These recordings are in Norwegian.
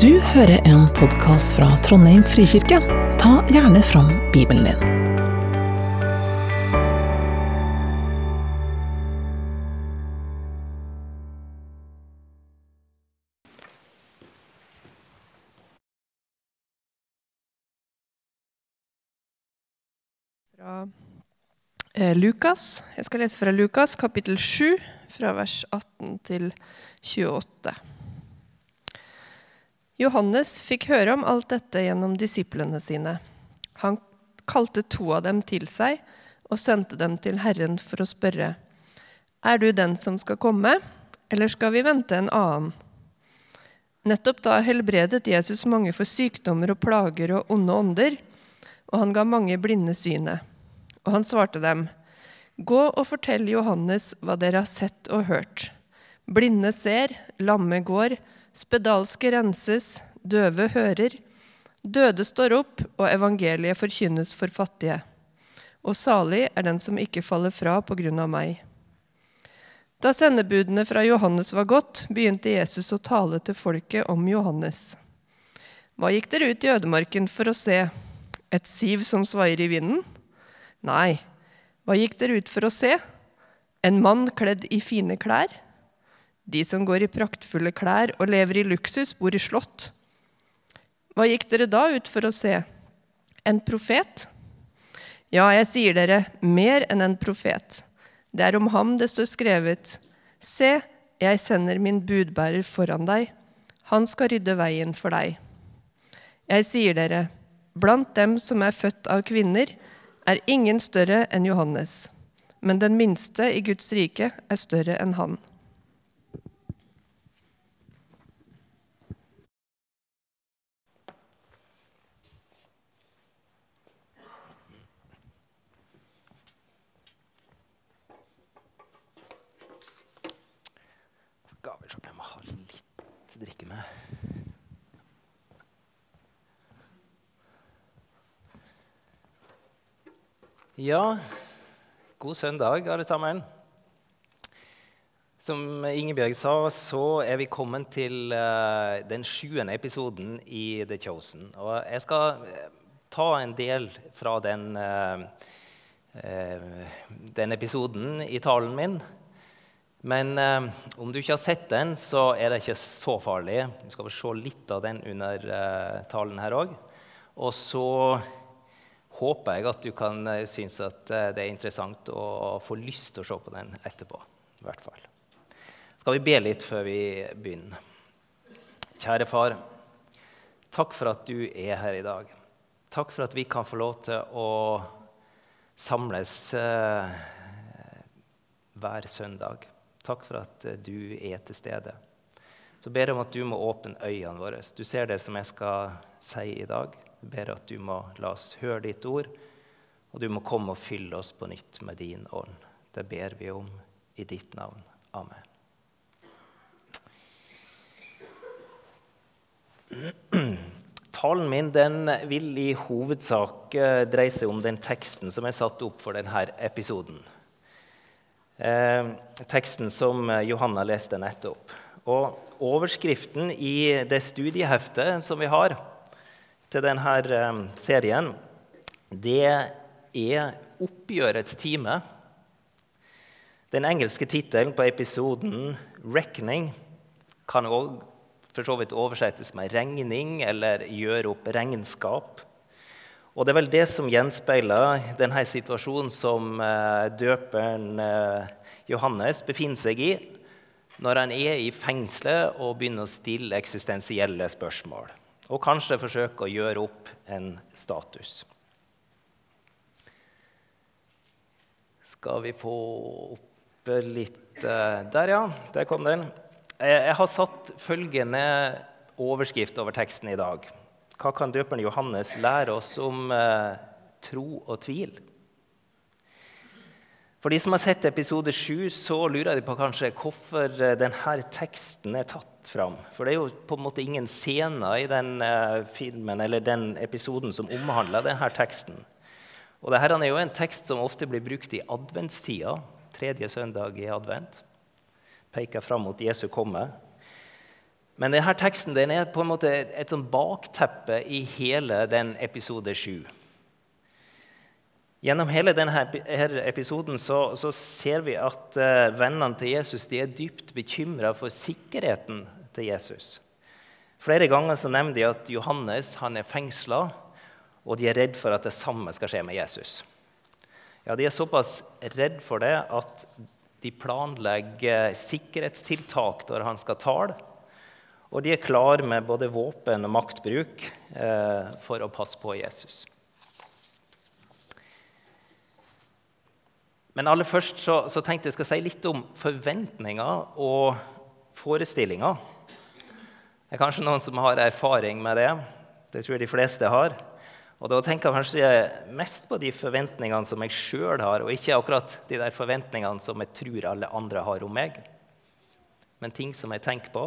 Du hører en podkast fra Trondheim frikirke. Ta gjerne fram Bibelen din. fra eh, Lukas. Jeg skal lese fra Lukas kapittel 7, fra vers 18 til 28. Johannes fikk høre om alt dette gjennom disiplene sine. Han kalte to av dem til seg og sendte dem til Herren for å spørre. Er du den som skal komme, eller skal vi vente en annen? Nettopp da helbredet Jesus mange for sykdommer og plager og onde ånder, og han ga mange blinde synet. Og han svarte dem, Gå og fortell Johannes hva dere har sett og hørt. Blinde ser, lamme går, spedalske renses, døve hører. Døde står opp, og evangeliet forkynnes for fattige. Og salig er den som ikke faller fra på grunn av meg. Da sendebudene fra Johannes var gått, begynte Jesus å tale til folket om Johannes. Hva gikk dere ut i ødemarken for å se? Et siv som svaier i vinden? Nei, hva gikk dere ut for å se? En mann kledd i fine klær? De som går i praktfulle klær og lever i luksus, bor i slott. Hva gikk dere da ut for å se? En profet? Ja, jeg sier dere, mer enn en profet. Det er om ham det står skrevet. Se, jeg sender min budbærer foran deg. Han skal rydde veien for deg. Jeg sier dere, blant dem som er født av kvinner, er ingen større enn Johannes. Men den minste i Guds rike er større enn han. Skal vi se, jeg må ha litt drikke med. Ja, god søndag, alle sammen. Som Ingebjørg sa, så er vi kommet til uh, den sjuende episoden i The Chosen. Og jeg skal eh, ta en del fra den, uh, uh, den episoden i talen min. Men om du ikke har sett den, så er det ikke så farlig. Du skal få se litt av den under talen her òg. Og så håper jeg at du kan eh, synes at eh, det er interessant og få lyst til å se på den etterpå. i hvert fall. Skal vi be litt før vi begynner? Kjære far, takk for at du er her i dag. Takk for at vi kan få lov til å samles eh, hver søndag. Takk for at du er til stede. Så ber jeg om at du må åpne øynene våre. Du ser det som jeg skal si i dag. Jeg ber at du må la oss høre ditt ord, og du må komme og fylle oss på nytt med din ånd. Det ber vi om i ditt navn. Amen. Talen min den vil i hovedsak eh, dreie seg om den teksten som er satt opp for denne episoden. Eh, teksten som Johanna leste nettopp. Og overskriften i det studieheftet som vi har til denne eh, serien, det er 'Oppgjørets time'. Den engelske tittelen på episoden, 'Reckoning', kan òg for så vidt oversettes med 'regning' eller 'gjøre opp regnskap'. Og det er vel det som gjenspeiler denne situasjonen som eh, døperen eh, Johannes befinner seg i når han er i fengselet og begynner å stille eksistensielle spørsmål. Og kanskje forsøke å gjøre opp en status. Skal vi få opp litt eh, Der, ja. Der kom den. Jeg har satt følgende overskrift over teksten i dag. Hva kan døperen Johannes lære oss om eh, tro og tvil? For de som har sett episode 7, så lurer de på kanskje hvorfor eh, denne teksten er tatt fram. For det er jo på en måte ingen scener i den eh, filmen eller den episoden som omhandler denne teksten. Og dette er jo en tekst som ofte blir brukt i adventstida, tredje søndag i advent. Peker fram mot Jesu komme. Men denne teksten den er på en måte et, sånn bakteppe i hele den episode sju. Gjennom hele denne episoden så, så ser vi at uh, vennene til Jesus er dypt bekymra for sikkerheten til Jesus. Flere ganger så nevner de at Johannes han er fengsla, og de er redd for at det samme skal skje med Jesus. Ja, De er såpass redd for det at de planlegger sikkerhetstiltak når han skal tale. Og de er klar med både våpen og maktbruk eh, for å passe på Jesus. Men aller først så, så tenkte jeg skal si litt om forventninger og forestillinger. Det er kanskje noen som har erfaring med det. Det tror jeg de fleste har. Og da tenker jeg kanskje mest på de forventningene som jeg sjøl har, og ikke akkurat de der forventningene som jeg tror alle andre har om meg, men ting som jeg tenker på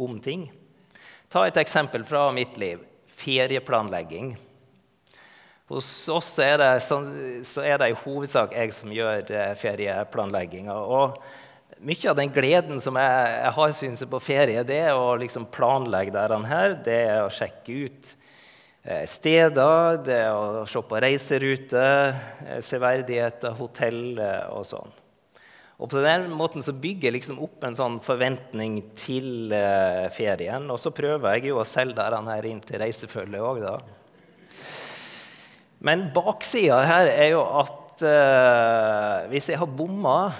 om ting. Ta et eksempel fra mitt liv ferieplanlegging. Hos oss er det, så er det i hovedsak jeg som gjør eh, ferieplanlegginga. Og mye av den gleden som jeg, jeg har synes på ferie, det er å liksom planlegge dette her, det er å sjekke ut Eh, steder, det er å se på reiseruter, eh, severdigheter, hotell og sånn. Og På den måten så bygger jeg liksom opp en sånn forventning til ferien. Og så prøver jeg jo å selge dette inn til reisefølget òg, da. Men baksida her er jo at eh, hvis jeg har bomma,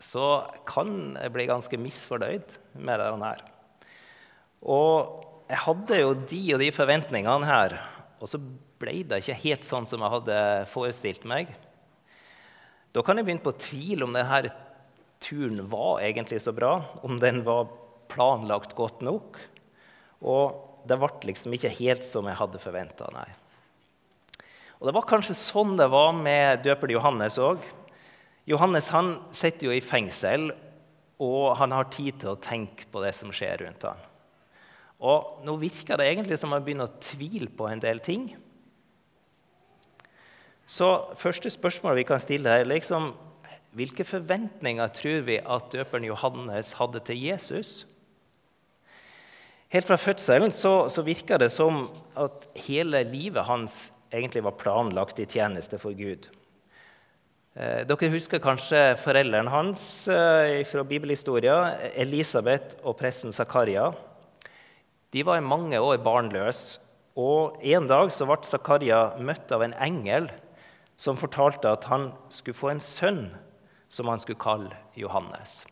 så kan jeg bli ganske misfornøyd med denne her. Og jeg hadde jo de og de forventningene her, og så ble det ikke helt sånn som jeg hadde forestilt meg. Da kan jeg begynne på å tvile om denne turen var egentlig så bra, om den var planlagt godt nok. Og det ble liksom ikke helt som jeg hadde forventa, nei. Og Det var kanskje sånn det var med døperen Johannes òg. Johannes han sitter jo i fengsel, og han har tid til å tenke på det som skjer rundt ham. Og nå virker det egentlig som han begynner å tvile på en del ting. Så første spørsmål vi kan stille er liksom, hvilke forventninger tror vi at døperen Johannes hadde til Jesus? Helt fra fødselen så, så virker det som at hele livet hans egentlig var planlagt i tjeneste for Gud. Eh, dere husker kanskje foreldrene hans eh, fra bibelhistoria, Elisabeth og presten Zakaria. De var i mange år barnløse, og en dag så ble Zakaria møtt av en engel som fortalte at han skulle få en sønn som han skulle kalle Johannes.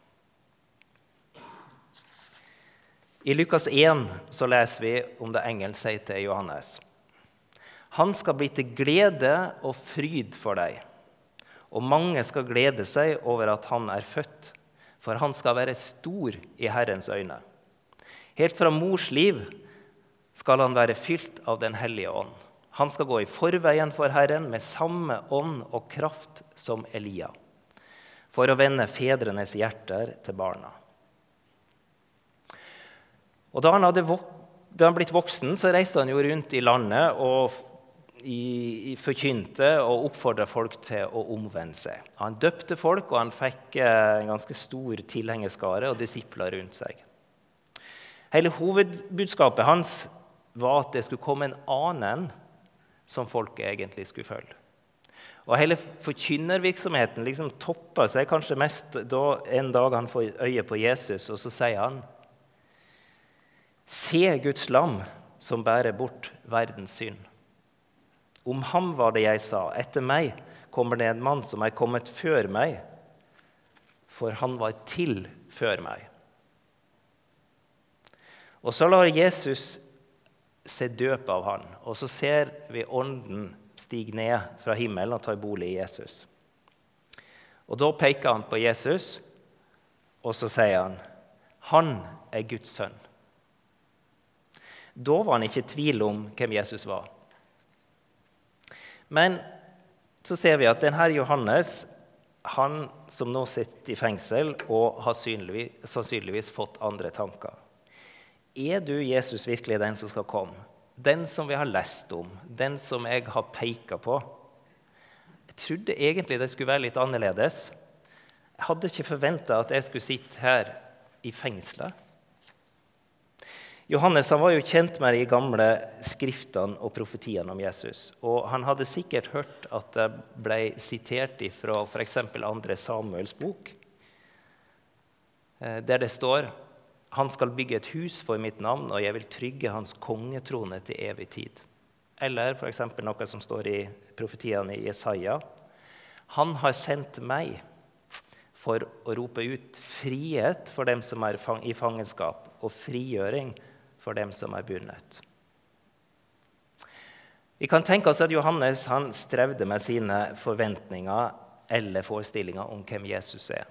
I Lukas 1 så leser vi om det engelen sier til Johannes. Han skal bli til glede og fryd for deg, og mange skal glede seg over at han er født, for han skal være stor i Herrens øyne. Helt fra mors liv skal han være fylt av Den hellige ånd. Han skal gå i forveien for Herren med samme ånd og kraft som Elia, for å vende fedrenes hjerter til barna. Og Da han hadde da han blitt voksen, så reiste han jo rundt i landet og i, i forkynte og oppfordra folk til å omvende seg. Han døpte folk, og han fikk eh, en ganske stor tilhengerskare og disipler rundt seg. Hele hovedbudskapet hans var at det skulle komme en annen som folket egentlig skulle følge. Og Hele forkynnervirksomheten liksom toppa seg kanskje mest da en dag han får øye på Jesus, og så sier han Se Guds lam som bærer bort verdens synd. Om ham var det jeg sa, etter meg kommer det en mann som er kommet før meg, for han var til før meg. Og så lar Jesus se døpe av han, og så ser vi Ånden stige ned fra himmelen og ta bolig i Jesus. Og Da peker han på Jesus, og så sier han, 'Han er Guds sønn'. Da var han ikke i tvil om hvem Jesus var. Men så ser vi at denne Johannes, han som nå sitter i fengsel og har sannsynligvis fått andre tanker er du, Jesus, virkelig den som skal komme? Den som vi har lest om? Den som jeg har peka på? Jeg trodde egentlig det skulle være litt annerledes. Jeg hadde ikke forventa at jeg skulle sitte her i fengselet. Johannes var jo kjent med de gamle skriftene og profetiene om Jesus. Og han hadde sikkert hørt at det ble sitert fra f.eks. andre Samuels bok, eh, der det står han skal bygge et hus for mitt navn, og jeg vil trygge hans kongetrone til evig tid. Eller f.eks. noe som står i profetiene i Jesaja. Han har sendt meg for å rope ut frihet for dem som er i fangenskap, og frigjøring for dem som er bundet. Vi kan tenke oss at Johannes han strevde med sine forventninger eller forestillinger om hvem Jesus er.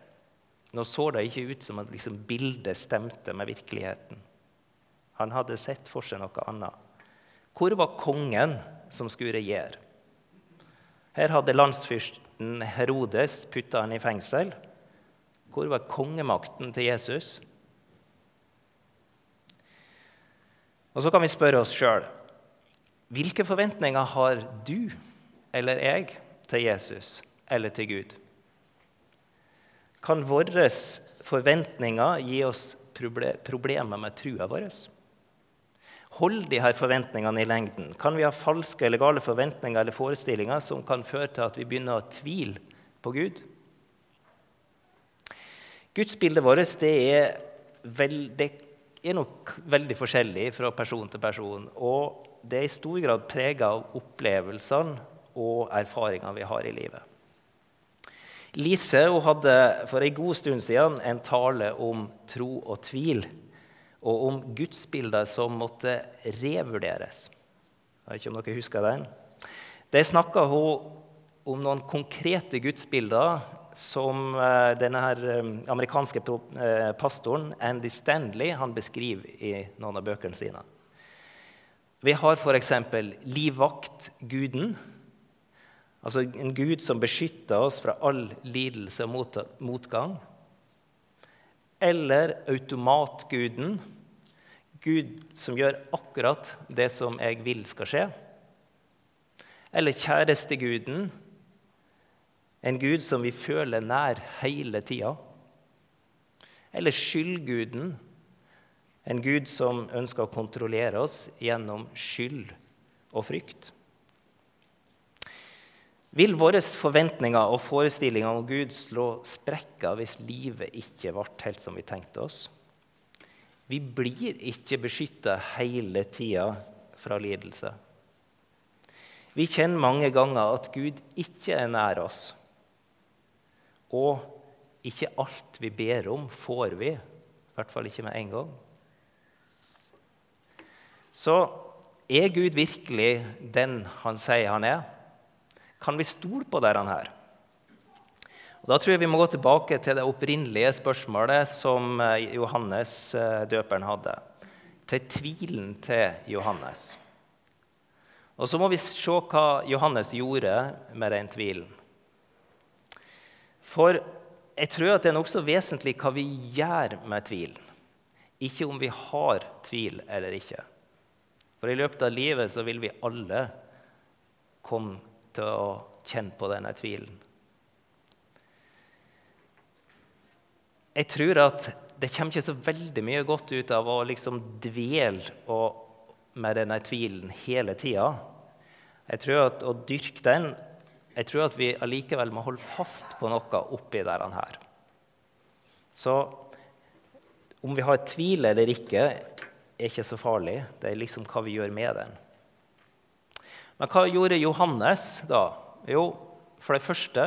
Nå så det ikke ut som at liksom bildet stemte med virkeligheten. Han hadde sett for seg noe annet. Hvor var kongen som skulle regjere? Her hadde landsfyrsten Herodes putta han i fengsel. Hvor var kongemakten til Jesus? Og så kan vi spørre oss sjøl hvilke forventninger har du eller jeg til Jesus eller til Gud? Kan våre forventninger gi oss problemer med trua vår? Hold de her forventningene i lengden? Kan vi ha falske eller gale forventninger eller forestillinger som kan føre til at vi begynner å tvile på Gud? Gudsbildet vårt det vel, det er nok veldig forskjellig fra person til person. Og det er i stor grad prega av opplevelsene og erfaringene vi har i livet. Lise hadde for en god stund siden en tale om tro og tvil, og om gudsbilder som måtte revurderes. Jeg vet ikke om dere husker den? Der snakka hun om noen konkrete gudsbilder som eh, denne her eh, amerikanske eh, pastoren Andy Stanley han beskriver i noen av bøkene sine. Vi har f.eks. livvaktguden. Altså en gud som beskytter oss fra all lidelse og motgang. Eller automatguden. Gud som gjør akkurat det som jeg vil skal skje. Eller kjæresteguden en gud som vi føler nær hele tida. Eller skyldguden, en gud som ønsker å kontrollere oss gjennom skyld og frykt. Vil våre forventninger og forestillinger om Gud slå sprekker hvis livet ikke ble helt som vi tenkte oss? Vi blir ikke beskytta hele tida fra lidelse. Vi kjenner mange ganger at Gud ikke er nær oss. Og ikke alt vi ber om, får vi. I hvert fall ikke med en gang. Så er Gud virkelig den han sier han er? Kan vi stole på der han er? Og da tror jeg vi må gå tilbake til det opprinnelige spørsmålet som eh, Johannes eh, døperen hadde. Til tvilen til Johannes. Og så må vi se hva Johannes gjorde med den tvilen. For jeg tror at det er nokså vesentlig hva vi gjør med tvilen, ikke om vi har tvil eller ikke. For i løpet av livet så vil vi alle komme til å kjenne på denne tvilen. Jeg tror at det kommer ikke så veldig mye godt ut av å liksom dvele med denne tvilen hele tida. Jeg tror at å dyrke den jeg tror at vi allikevel må holde fast på noe oppi dette her. Så om vi har tvil eller ikke, er ikke så farlig. Det er liksom hva vi gjør med den. Men hva gjorde Johannes da? Jo, for det første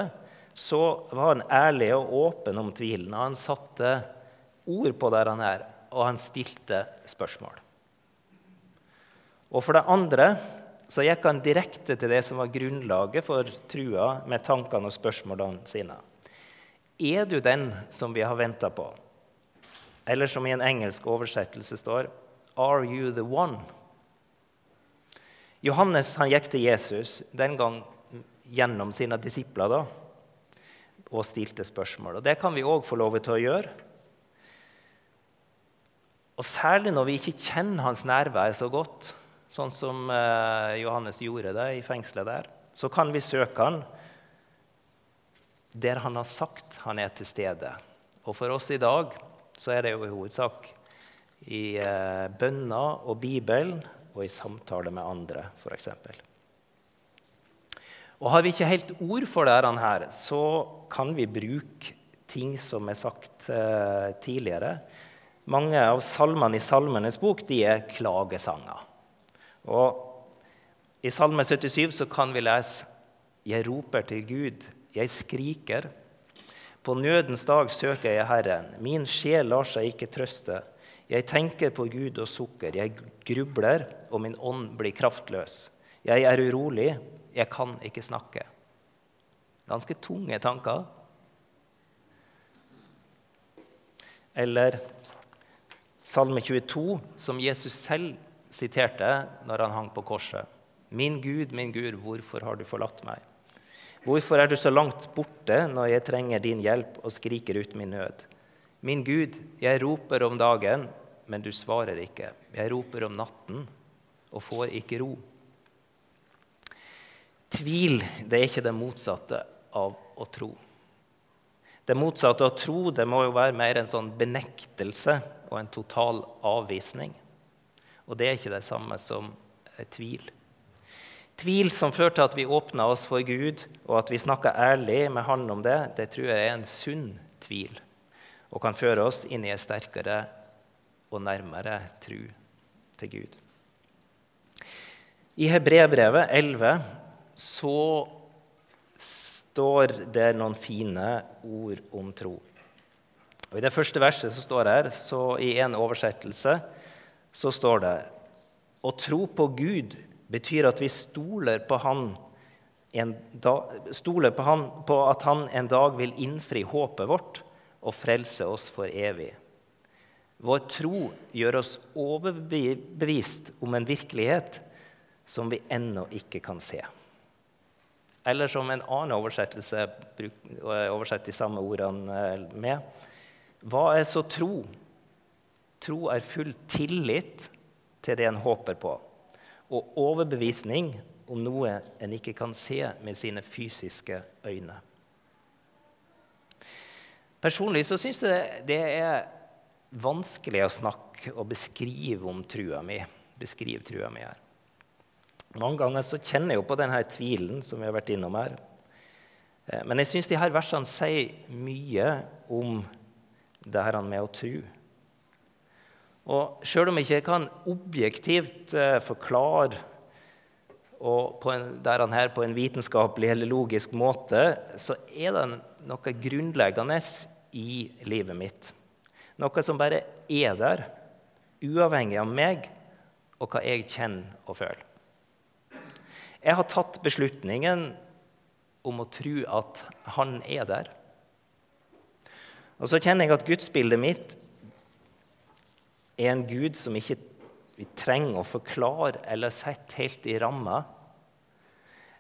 så var han ærlig og åpen om tvilen. Han satte ord på der han er, og han stilte spørsmål. Og for det andre så gikk han direkte til det som var grunnlaget for trua, med tankene og spørsmålene sine. Er du den som vi har venta på? Eller som i en engelsk oversettelse står Are you the one? Johannes han gikk til Jesus den gang gjennom sine disipler da, og stilte spørsmål. Og Det kan vi òg få lov til å gjøre. Og Særlig når vi ikke kjenner hans nærvær så godt, sånn som eh, Johannes gjorde det i fengselet der, så kan vi søke han der han har sagt han er til stede. Og for oss i dag så er det jo i hovedsak i eh, bønner og Bibelen og i samtale med andre, f.eks. Og Har vi ikke helt ord for dette, her, så kan vi bruke ting som er sagt eh, tidligere. Mange av salmene i Salmenes bok de er klagesanger. Og I Salme 77 så kan vi lese Jeg roper til Gud, jeg skriker. På nødens dag søker jeg Herren. Min sjel lar seg ikke trøste. Jeg tenker på Gud og sukker. Jeg grubler, og min ånd blir kraftløs. Jeg er urolig, jeg kan ikke snakke. Ganske tunge tanker. Eller Salme 22, som Jesus selv siterte når han hang på korset. Min Gud, min Gud, hvorfor har du forlatt meg? Hvorfor er du så langt borte når jeg trenger din hjelp og skriker ut min nød? Min Gud, jeg roper om dagen, men du svarer ikke. Jeg roper om natten og får ikke ro. Tvil det er ikke det motsatte av å tro. Det motsatte av tro det må jo være mer en sånn benektelse og en total avvisning. Og det er ikke det samme som tvil. Tvil som fører til at vi åpner oss for Gud, og at vi snakker ærlig med Han om det, det tror jeg er en sunn tvil og kan føre oss inn i en sterkere og nærmere tro til Gud. I Hebrebrevet 11 så står det noen fine ord om tro. Og I det første verset som står her, så i en oversettelse, så står det Å tro på Gud betyr at vi stoler på Han, dag, stoler på, han, på at Han en dag vil innfri håpet vårt og frelse oss for evig. Vår tro gjør oss overbevist om en virkelighet som vi ennå ikke kan se. Eller som en annen oversettelse oversetter de samme ordene eh, med Hva er så tro? Tro er full tillit til det en håper på, og overbevisning om noe en ikke kan se med sine fysiske øyne. Personlig så syns jeg det er vanskelig å snakke og beskrive om trua mi. Beskrive trua mi her. Mange ganger så kjenner jeg jo på denne tvilen som vi har vært innom her. Eh, men jeg syns disse versene sier mye om det her med å tro. Og sjøl om jeg ikke kan objektivt eh, forklare på en, her på en vitenskapelig eller logisk måte, så er det noe grunnleggende i livet mitt. Noe som bare er der, uavhengig av meg og hva jeg kjenner og føler. Jeg har tatt beslutningen om å tro at han er der. Og så kjenner jeg at gudsbildet mitt er en gud som ikke vi trenger å forklare eller sette helt i ramma.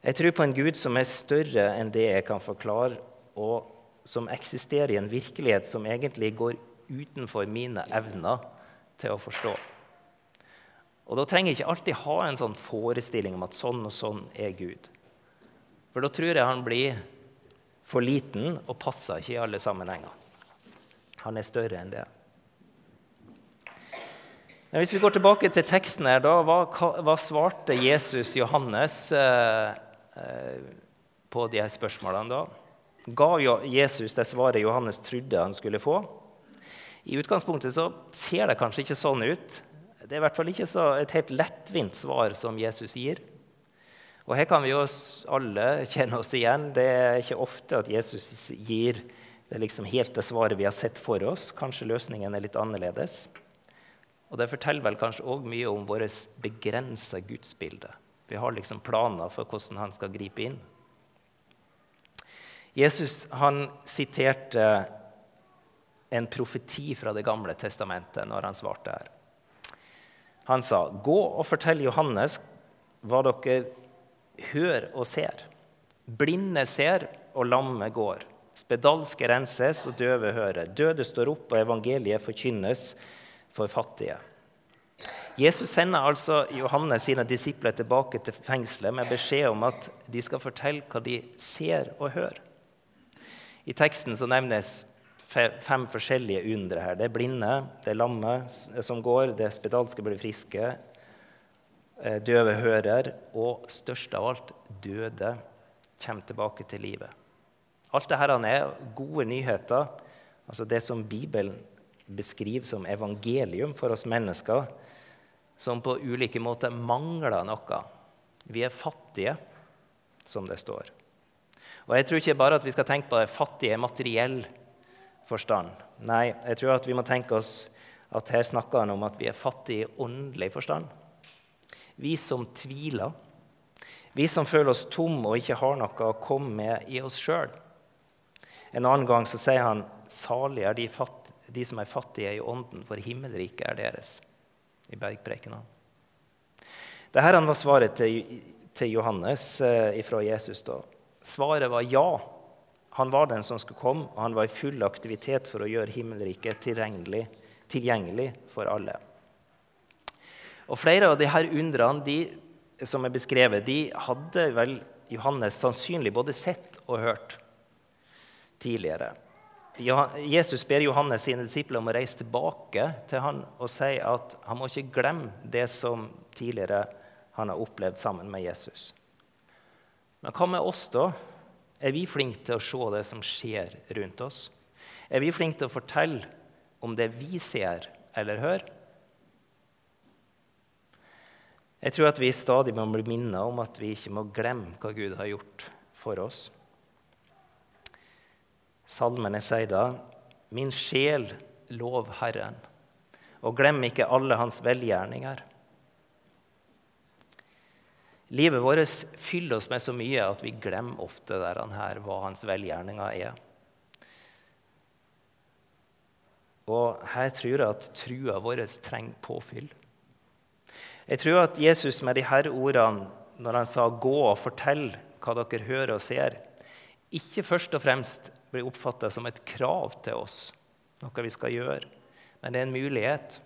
Jeg tror på en gud som er større enn det jeg kan forklare, og som eksisterer i en virkelighet som egentlig går utenfor mine evner til å forstå. Og Da trenger jeg ikke alltid ha en sånn forestilling om at sånn og sånn er Gud. For da tror jeg han blir for liten og passer ikke i alle sammenhenger. Han er større enn det. Men hvis vi går tilbake til teksten her, da, hva, hva svarte Jesus Johannes eh, eh, på de her spørsmålene da? Ga Jesus det svaret Johannes trodde han skulle få? I utgangspunktet så ser det kanskje ikke sånn ut. Det er i hvert fall ikke et helt lettvint svar som Jesus gir. Og Her kan vi jo alle kjenne oss igjen. Det er ikke ofte at Jesus gir det liksom helt det svaret vi har sett for oss. Kanskje løsningen er litt annerledes. Og Det forteller vel kanskje òg mye om vårt begrensa gudsbilde. Vi har liksom planer for hvordan han skal gripe inn. Jesus han siterte en profeti fra Det gamle testamentet når han svarte her. Han sa, 'Gå og fortell Johannes hva dere hører og ser.' Blinde ser, og lamme går. Spedalske renses, og døve hører. Døde står opp, og evangeliet forkynnes for fattige. Jesus sender altså Johannes sine disipler tilbake til fengselet med beskjed om at de skal fortelle hva de ser og hører. I teksten så nevnes fem forskjellige undre her. Det er blinde, det er lamme som går, det er spedalske blir friske, eh, døve hører, og størst av alt, døde kommer tilbake til livet. Alt dette er gode nyheter, altså det som Bibelen beskriver som evangelium for oss mennesker, som på ulike måter mangler noe. Vi er fattige, som det står. Og jeg tror ikke bare at vi skal tenke på det fattige i materiell forstand. Nei, jeg tror at vi må tenke oss at her snakker han om at vi er fattige i åndelig forstand. Vi som tviler, vi som føler oss tomme og ikke har noe å komme med i oss sjøl. En annen gang så sier han salig er de, fatt, de som er fattige i ånden, for himmelriket er deres. I bergprekena. Dette var svaret til, Johannes eh, fra Jesus. da. Svaret var ja. Han var den som skulle komme, og han var i full aktivitet for å gjøre himmelriket tilgjengelig, tilgjengelig for alle. Og Flere av disse undrene de, som er beskrevet, de hadde vel Johannes sannsynlig både sett og hørt tidligere. Jesus ber Johannes sine disipler om å reise tilbake til han og si at han må ikke glemme det som tidligere han har opplevd sammen med Jesus. Men hva med oss, da? Er vi flinke til å se det som skjer rundt oss? Er vi flinke til å fortelle om det vi ser eller hører? Jeg tror at vi stadig må bli minnet om at vi ikke må glemme hva Gud har gjort for oss. Salmene sier da, 'Min sjel, lov Herren', og glem ikke alle hans velgjerninger. Livet vårt fyller oss med så mye at vi glemmer ofte der han her, hva hans velgjerninger er. Og her tror jeg at trua vår trenger påfyll. Jeg tror at Jesus med disse ordene, når han sa 'gå og fortell hva dere hører og ser', ikke først og fremst blir oppfatta som et krav til oss, noe vi skal gjøre. Men det er en mulighet.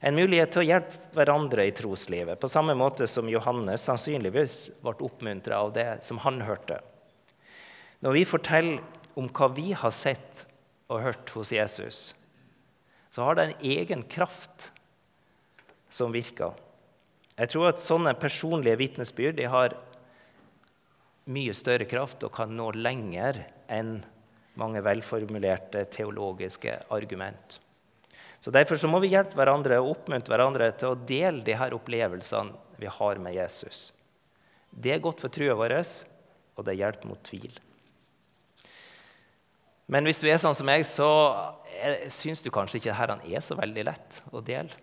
En mulighet til å hjelpe hverandre i troslivet, på samme måte som Johannes sannsynligvis ble oppmuntra av det som han hørte. Når vi forteller om hva vi har sett og hørt hos Jesus, så har det en egen kraft som virker. Jeg tror at sånne personlige vitnesbyrd har mye større kraft og kan nå lenger enn mange velformulerte teologiske argument. Så Derfor så må vi hjelpe hverandre og oppmuntre hverandre til å dele de her opplevelsene vi har med Jesus. Det er godt for trua vår, og det hjelper mot tvil. Men hvis du er sånn som meg, så syns du kanskje ikke dette er så veldig lett å dele.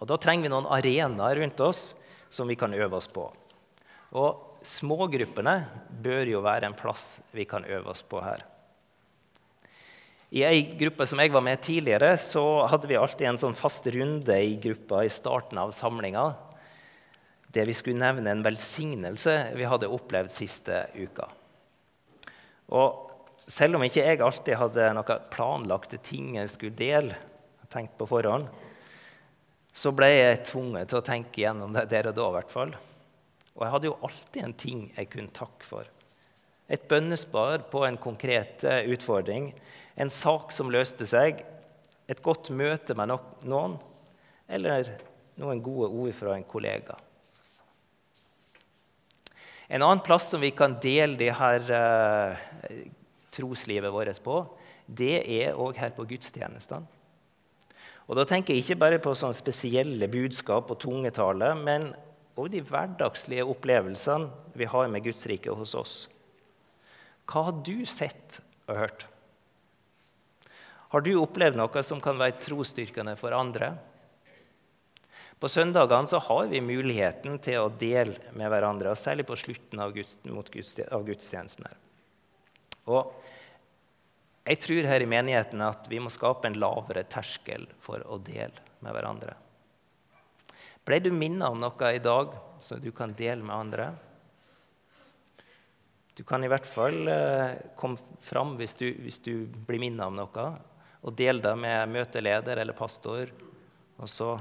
Og Da trenger vi noen arenaer rundt oss som vi kan øve oss på. Og smågruppene bør jo være en plass vi kan øve oss på her. I ei gruppe som jeg var med tidligere, så hadde vi alltid en sånn fast runde i gruppa i starten av samlinga der vi skulle nevne en velsignelse vi hadde opplevd siste uka. Og selv om ikke jeg alltid hadde noen planlagte ting jeg skulle dele, tenkt på forhånd, så ble jeg tvunget til å tenke gjennom det der og da. I hvert fall. Og jeg hadde jo alltid en ting jeg kunne takke for. Et bønnespar på en konkret eh, utfordring, en sak som løste seg, et godt møte med noen, eller noen gode ord fra en kollega. En annen plass som vi kan dele det her eh, troslivet vårt på, det er òg her på gudstjenestene. Og Da tenker jeg ikke bare på sånne spesielle budskap og tungetale, men og de hverdagslige opplevelsene vi har med Guds rike hos oss. Hva har du sett og hørt? Har du opplevd noe som kan være trosstyrkende for andre? På søndagene så har vi muligheten til å dele med hverandre, og særlig på slutten av, Guds, av gudstjenesten. Og jeg tror her i menigheten at vi må skape en lavere terskel for å dele med hverandre. Ble du minnet om noe i dag som du kan dele med andre? Du kan i hvert fall eh, komme fram hvis du, hvis du blir minnet om noe, og dele det med møteleder eller pastor. Og så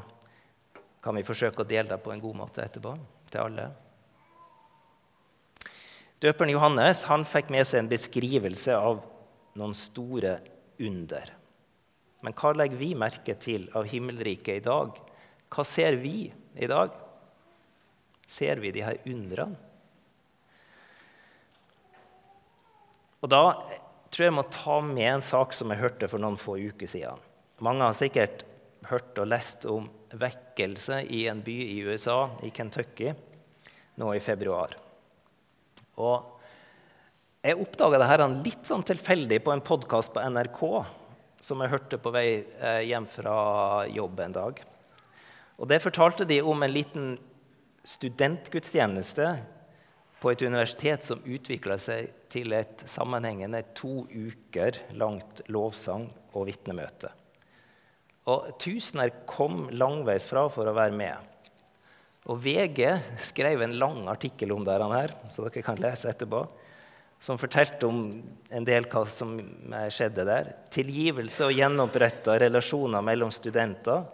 kan vi forsøke å dele det på en god måte etterpå til alle. Døperen Johannes han fikk med seg en beskrivelse av noen store under. Men hva legger vi merke til av himmelriket i dag? Hva ser vi i dag? Ser vi de her undrene? Og da tror jeg jeg må ta med en sak som jeg hørte for noen få uker siden. Mange har sikkert hørt og lest om vekkelse i en by i USA, i Kentucky, nå i februar. Og jeg oppdaga dette litt sånn tilfeldig på en podkast på NRK som jeg hørte på vei eh, hjem fra jobb en dag. Og Det fortalte de om en liten studentgudstjeneste på et universitet som utvikla seg til et sammenhengende to uker langt lovsang og vitnemøte. Og Tusener kom langveis fra for å være med. Og VG skrev en lang artikkel om dette, her, så dere kan lese etterpå, som fortalte om en del hva som skjedde der. Tilgivelse og gjenoppretta relasjoner mellom studenter.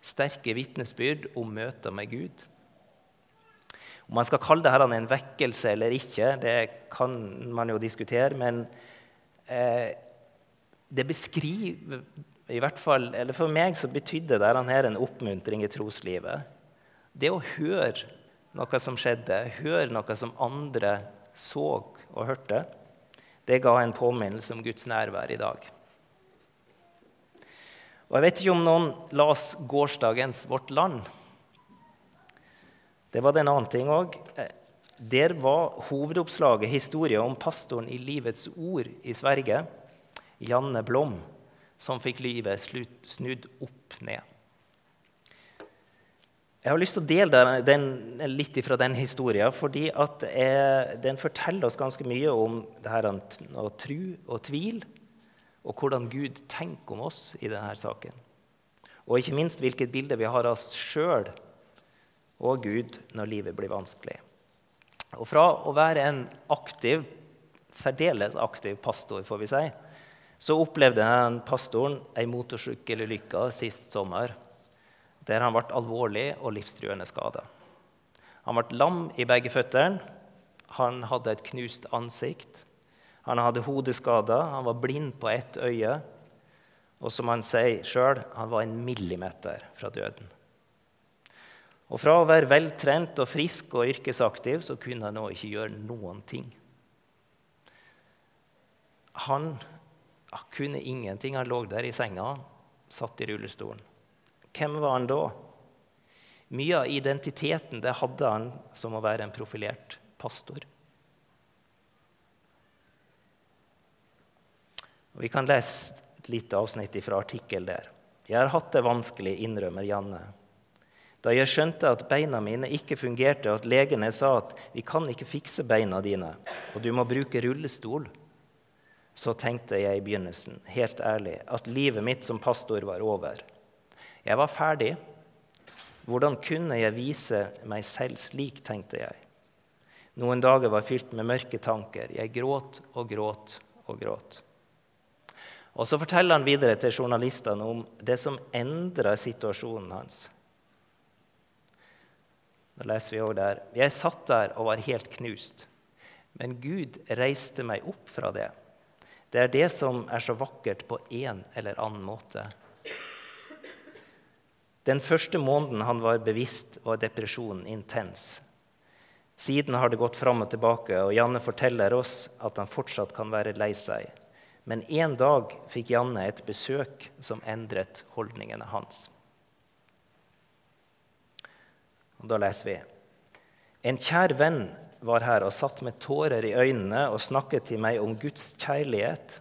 Sterke vitnesbyrd om møter med Gud. Om man skal kalle dette en vekkelse eller ikke, det kan man jo diskutere. Men eh, det beskriver i hvert fall, eller For meg så betydde dette en oppmuntring i troslivet. Det å høre noe som skjedde, høre noe som andre så og hørte, det ga en påminnelse om Guds nærvær i dag. Og Jeg vet ikke om noen las gårsdagens Vårt Land. Det var det en annen ting òg. Der var hovedoppslaget historien om pastoren i Livets Ord i Sverige, Janne Blom, som fikk livet snudd opp ned. Jeg har lyst til å dele den, litt fra den historien, fordi den forteller oss ganske mye om det her å tro og tvil, og hvordan Gud tenker om oss i denne saken. Og ikke minst hvilket bilde vi har av oss sjøl og Gud når livet blir vanskelig. Og fra å være en aktiv, særdeles aktiv pastor, får vi si, så opplevde den pastoren ei motorsykkelulykke sist sommer der han ble alvorlig og livstruende skada. Han ble lam i begge føttene, han hadde et knust ansikt, han hadde hodeskader, han var blind på ett øye, og som han sier sjøl, han var en millimeter fra døden. Og Fra å være veltrent og frisk og yrkesaktiv så kunne han nå ikke gjøre noen ting. Han kunne ingenting. Han lå der i senga, satt i rullestolen. Hvem var han da? Mye av identiteten det hadde han som å være en profilert pastor. Vi kan lese et lite avsnitt fra artikkel der. Jeg har hatt det vanskelig, innrømmer Janne. Da jeg skjønte at beina mine ikke fungerte, og at legene sa at 'vi kan ikke fikse beina dine, og du må bruke rullestol', så tenkte jeg i begynnelsen, helt ærlig, at livet mitt som pastor var over. Jeg var ferdig. Hvordan kunne jeg vise meg selv slik, tenkte jeg. Noen dager var fylt med mørke tanker. Jeg gråt og gråt og gråt. Og Så forteller han videre til journalistene om det som endra situasjonen hans. Da leser vi også der. Jeg satt der og var helt knust. Men Gud reiste meg opp fra det. Det er det som er så vakkert på en eller annen måte. Den første måneden han var bevisst, var depresjonen intens. Siden har det gått fram og tilbake, og Janne forteller oss at han fortsatt kan være lei seg. Men en dag fikk Janne et besøk som endret holdningene hans. Og Da leser vi. En kjær venn var her og satt med tårer i øynene og snakket til meg om Guds kjærlighet.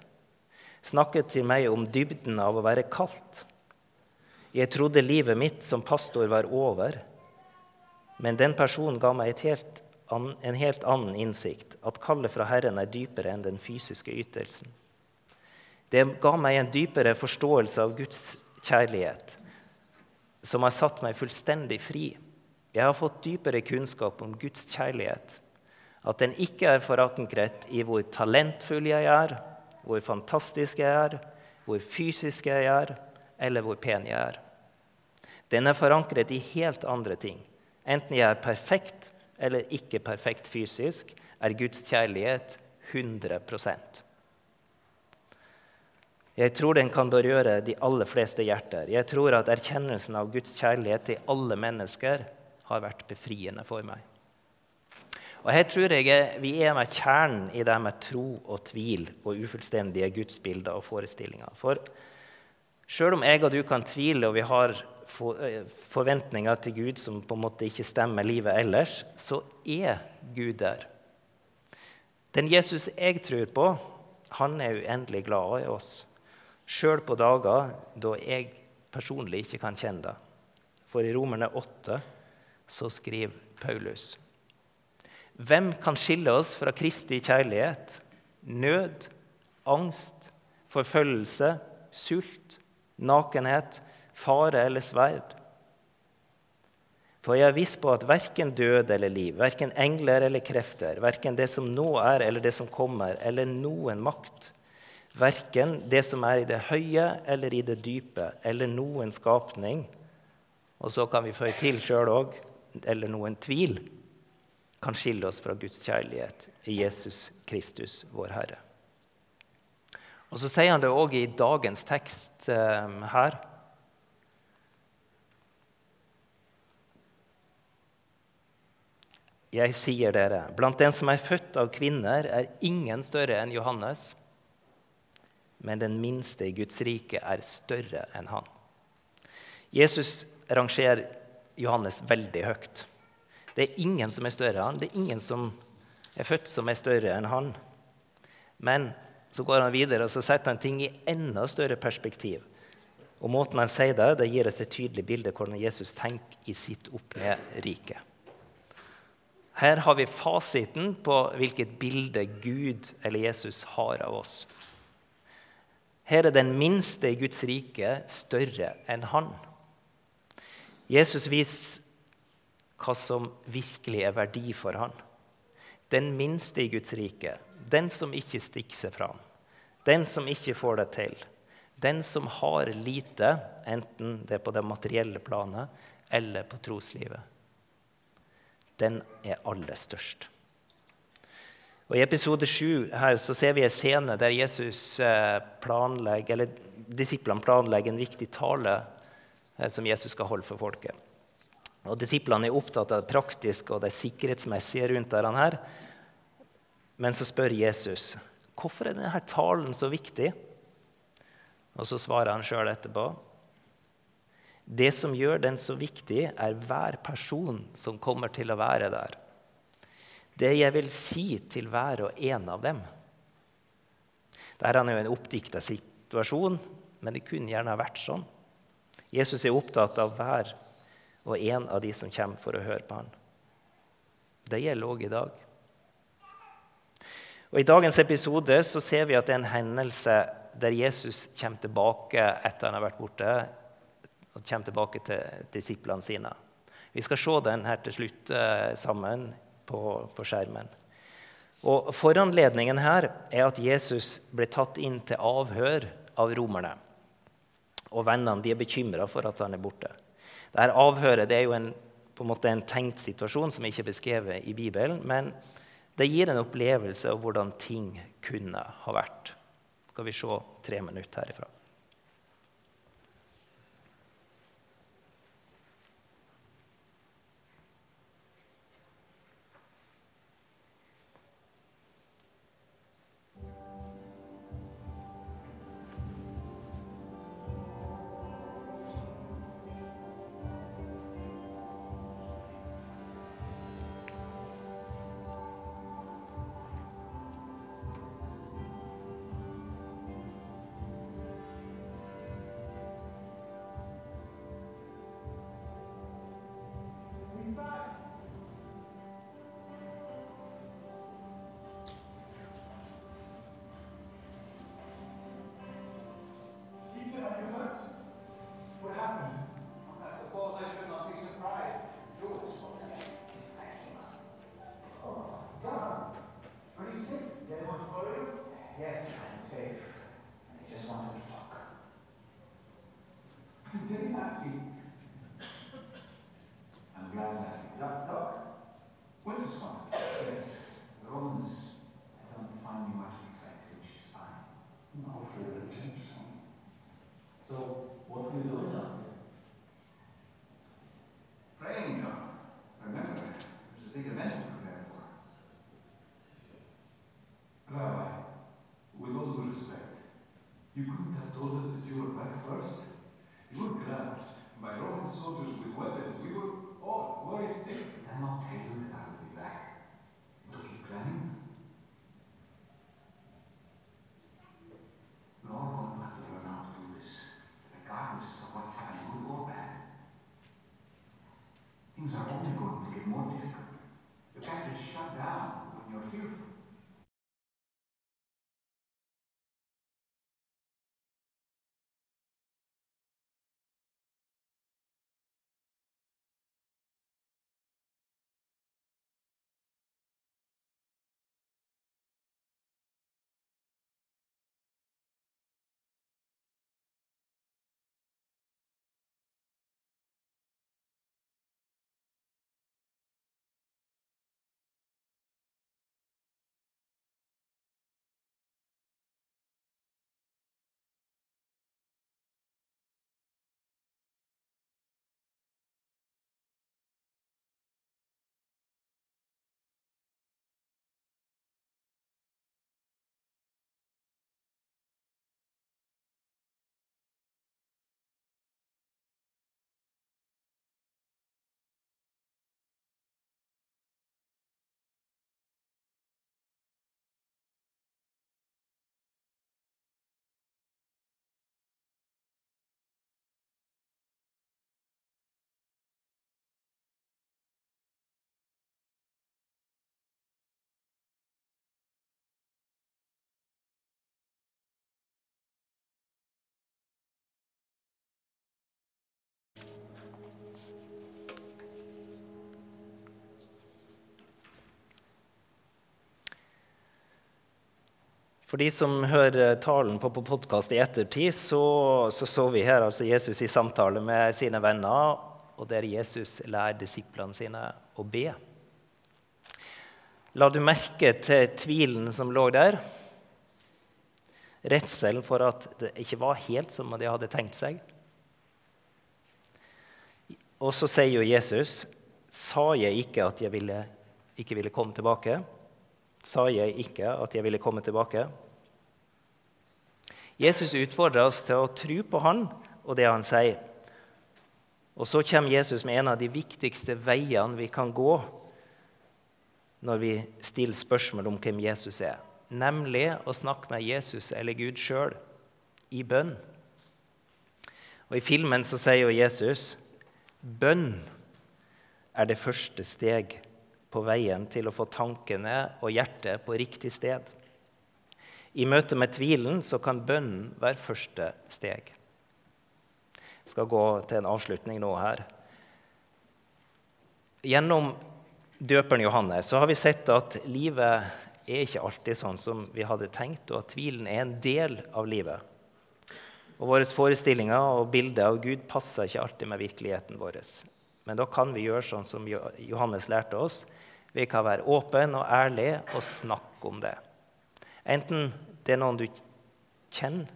Snakket til meg om dybden av å være kaldt. Jeg trodde livet mitt som pastor var over, men den personen ga meg helt en helt annen innsikt, at kallet fra Herren er dypere enn den fysiske ytelsen. Det ga meg en dypere forståelse av Guds kjærlighet, som har satt meg fullstendig fri. Jeg har fått dypere kunnskap om Guds kjærlighet. At den ikke er forankret i hvor talentfull jeg er, hvor fantastisk jeg er, hvor fysisk jeg er, eller hvor pen jeg er. Den er forankret i helt andre ting. Enten jeg er perfekt eller ikke perfekt fysisk, er Guds kjærlighet 100 Jeg tror den kan berøre de aller fleste hjerter. Jeg tror at erkjennelsen av Guds kjærlighet til alle mennesker har vært befriende for meg. Og Her tror jeg vi er med kjernen i det med tro og tvil og ufullstendige gudsbilder og forestillinger. For selv om jeg og du kan tvile, og vi har eh, forventninger til Gud som på en måte ikke stemmer livet ellers, så er Gud der. Den Jesus jeg tror på, han er uendelig glad i oss. Sjøl på dager da jeg personlig ikke kan kjenne det. For i Romerne 8 så skriver Paulus Hvem kan skille oss fra Kristi kjærlighet? Nød, angst, forfølgelse, sult, nakenhet, fare eller sverd. For jeg er viss på at verken død eller liv, verken engler eller krefter, verken det som nå er eller det som kommer, eller noen makt, verken det som er i det høye eller i det dype, eller noen skapning, og så kan vi føye til sjøl òg, eller noen tvil, kan skille oss fra Guds kjærlighet i Jesus Kristus, vår Herre. Og så sier han det òg i dagens tekst eh, her. Jeg sier dere, blant den som er født av kvinner, er ingen større enn Johannes. Men den minste i Guds rike er større enn han. Jesus rangerer Johannes veldig høyt. Det er ingen som er større enn han. Det er ingen som er født som er større enn han. Men så går han videre og så setter han ting i enda større perspektiv. Og Måten han sier det, det gir oss et tydelig bilde av hvordan Jesus tenker i sitt opp-ned-rike. Her har vi fasiten på hvilket bilde Gud eller Jesus har av oss. Her er den minste i Guds rike større enn han. Jesus viser hva som virkelig er verdi for han. Den minste i Guds rike den som ikke stikker seg fram, den som ikke får det til, den som har lite, enten det er på det materielle planet eller på troslivet. Den er aller størst. Og I episode 7 her så ser vi en scene der Jesus eh, planlegger, eller disiplene planlegger en viktig tale eh, som Jesus skal holde for folket. Og Disiplene er opptatt av det praktiske og det sikkerhetsmessige rundt dette. Men så spør Jesus hvorfor er denne talen så viktig. Og så svarer han sjøl etterpå. Det som gjør den så viktig, er hver person som kommer til å være der. Det jeg vil si til hver og en av dem. Dette er jo en oppdikta situasjon, men det kunne gjerne ha vært sånn. Jesus er opptatt av hver og en av de som kommer for å høre på ham. Det gjelder òg i dag. Og I dagens episode så ser vi at det er en hendelse der Jesus kommer tilbake etter han har vært borte, og kommer tilbake til disiplene sine. Vi skal se den her til slutt eh, sammen på, på, skjermen. Og Foranledningen her er at Jesus ble tatt inn til avhør av romerne. Og vennene de er bekymra for at han er borte. Dette avhøret det er jo en, på en, måte en tenkt situasjon som ikke er beskrevet i Bibelen. men det gir en opplevelse av hvordan ting kunne ha vært. Skal vi se tre minutter herifra. For de som hører talen på, på podkast i ettertid, så, så, så vi her altså Jesus i samtale med sine venner, og der Jesus lærer disiplene sine å be. La du merke til tvilen som lå der? Redselen for at det ikke var helt som de hadde tenkt seg? Og så sier jo Jesus, sa jeg ikke at jeg ville, ikke ville komme tilbake? Sa jeg ikke at jeg ville komme tilbake? Jesus utfordrer oss til å tro på han og det han sier. Og så kommer Jesus med en av de viktigste veiene vi kan gå når vi stiller spørsmål om hvem Jesus er, nemlig å snakke med Jesus eller Gud sjøl i bønn. Og I filmen så sier jo Jesus bønn er det første steg på veien til å få tankene og hjertet på riktig sted. I møte med tvilen så kan bønnen være første steg. Jeg skal gå til en avslutning nå her. Gjennom døperen Johannes så har vi sett at livet er ikke alltid sånn som vi hadde tenkt, og at tvilen er en del av livet. Og Våre forestillinger og bilder av Gud passer ikke alltid med virkeligheten vår. Men da kan vi gjøre sånn som Johannes lærte oss. Vi kan være åpne og ærlige og snakke om det. Enten det er noen du kjenner,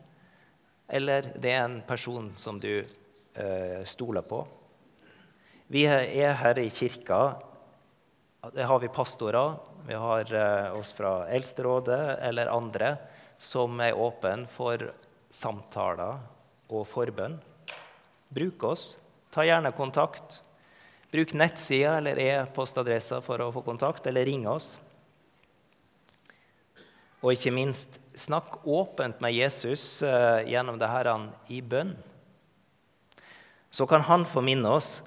eller det er en person som du eh, stoler på. Vi er her i kirka. Det har vi pastorer, vi har eh, oss fra Eldsterådet eller andre som er åpne for samtaler og forbønn. Bruk oss. Ta gjerne kontakt. Bruk nettsida eller e-postadressa for å få kontakt, eller ring oss. Og ikke minst, snakk åpent med Jesus uh, gjennom det her i bønn. Så kan han få minne oss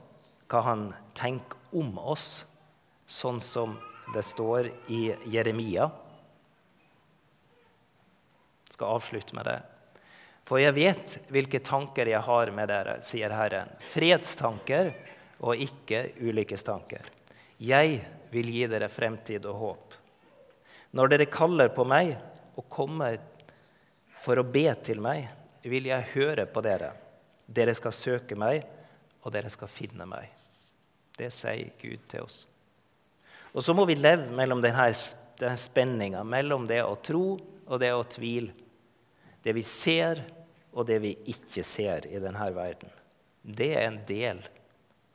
hva han tenker om oss, sånn som det står i Jeremia. Jeg skal avslutte med det. For jeg vet hvilke tanker jeg har med dere, sier Herren. Fredstanker og ikke ulykkestanker. Jeg vil gi dere fremtid og håp. Når dere kaller på meg og kommer for å be til meg, vil jeg høre på dere. Dere skal søke meg, og dere skal finne meg. Det sier Gud til oss. Og så må vi leve mellom denne, denne spenninga mellom det å tro og det å tvile. Det vi ser, og det vi ikke ser i denne verden. Det er en del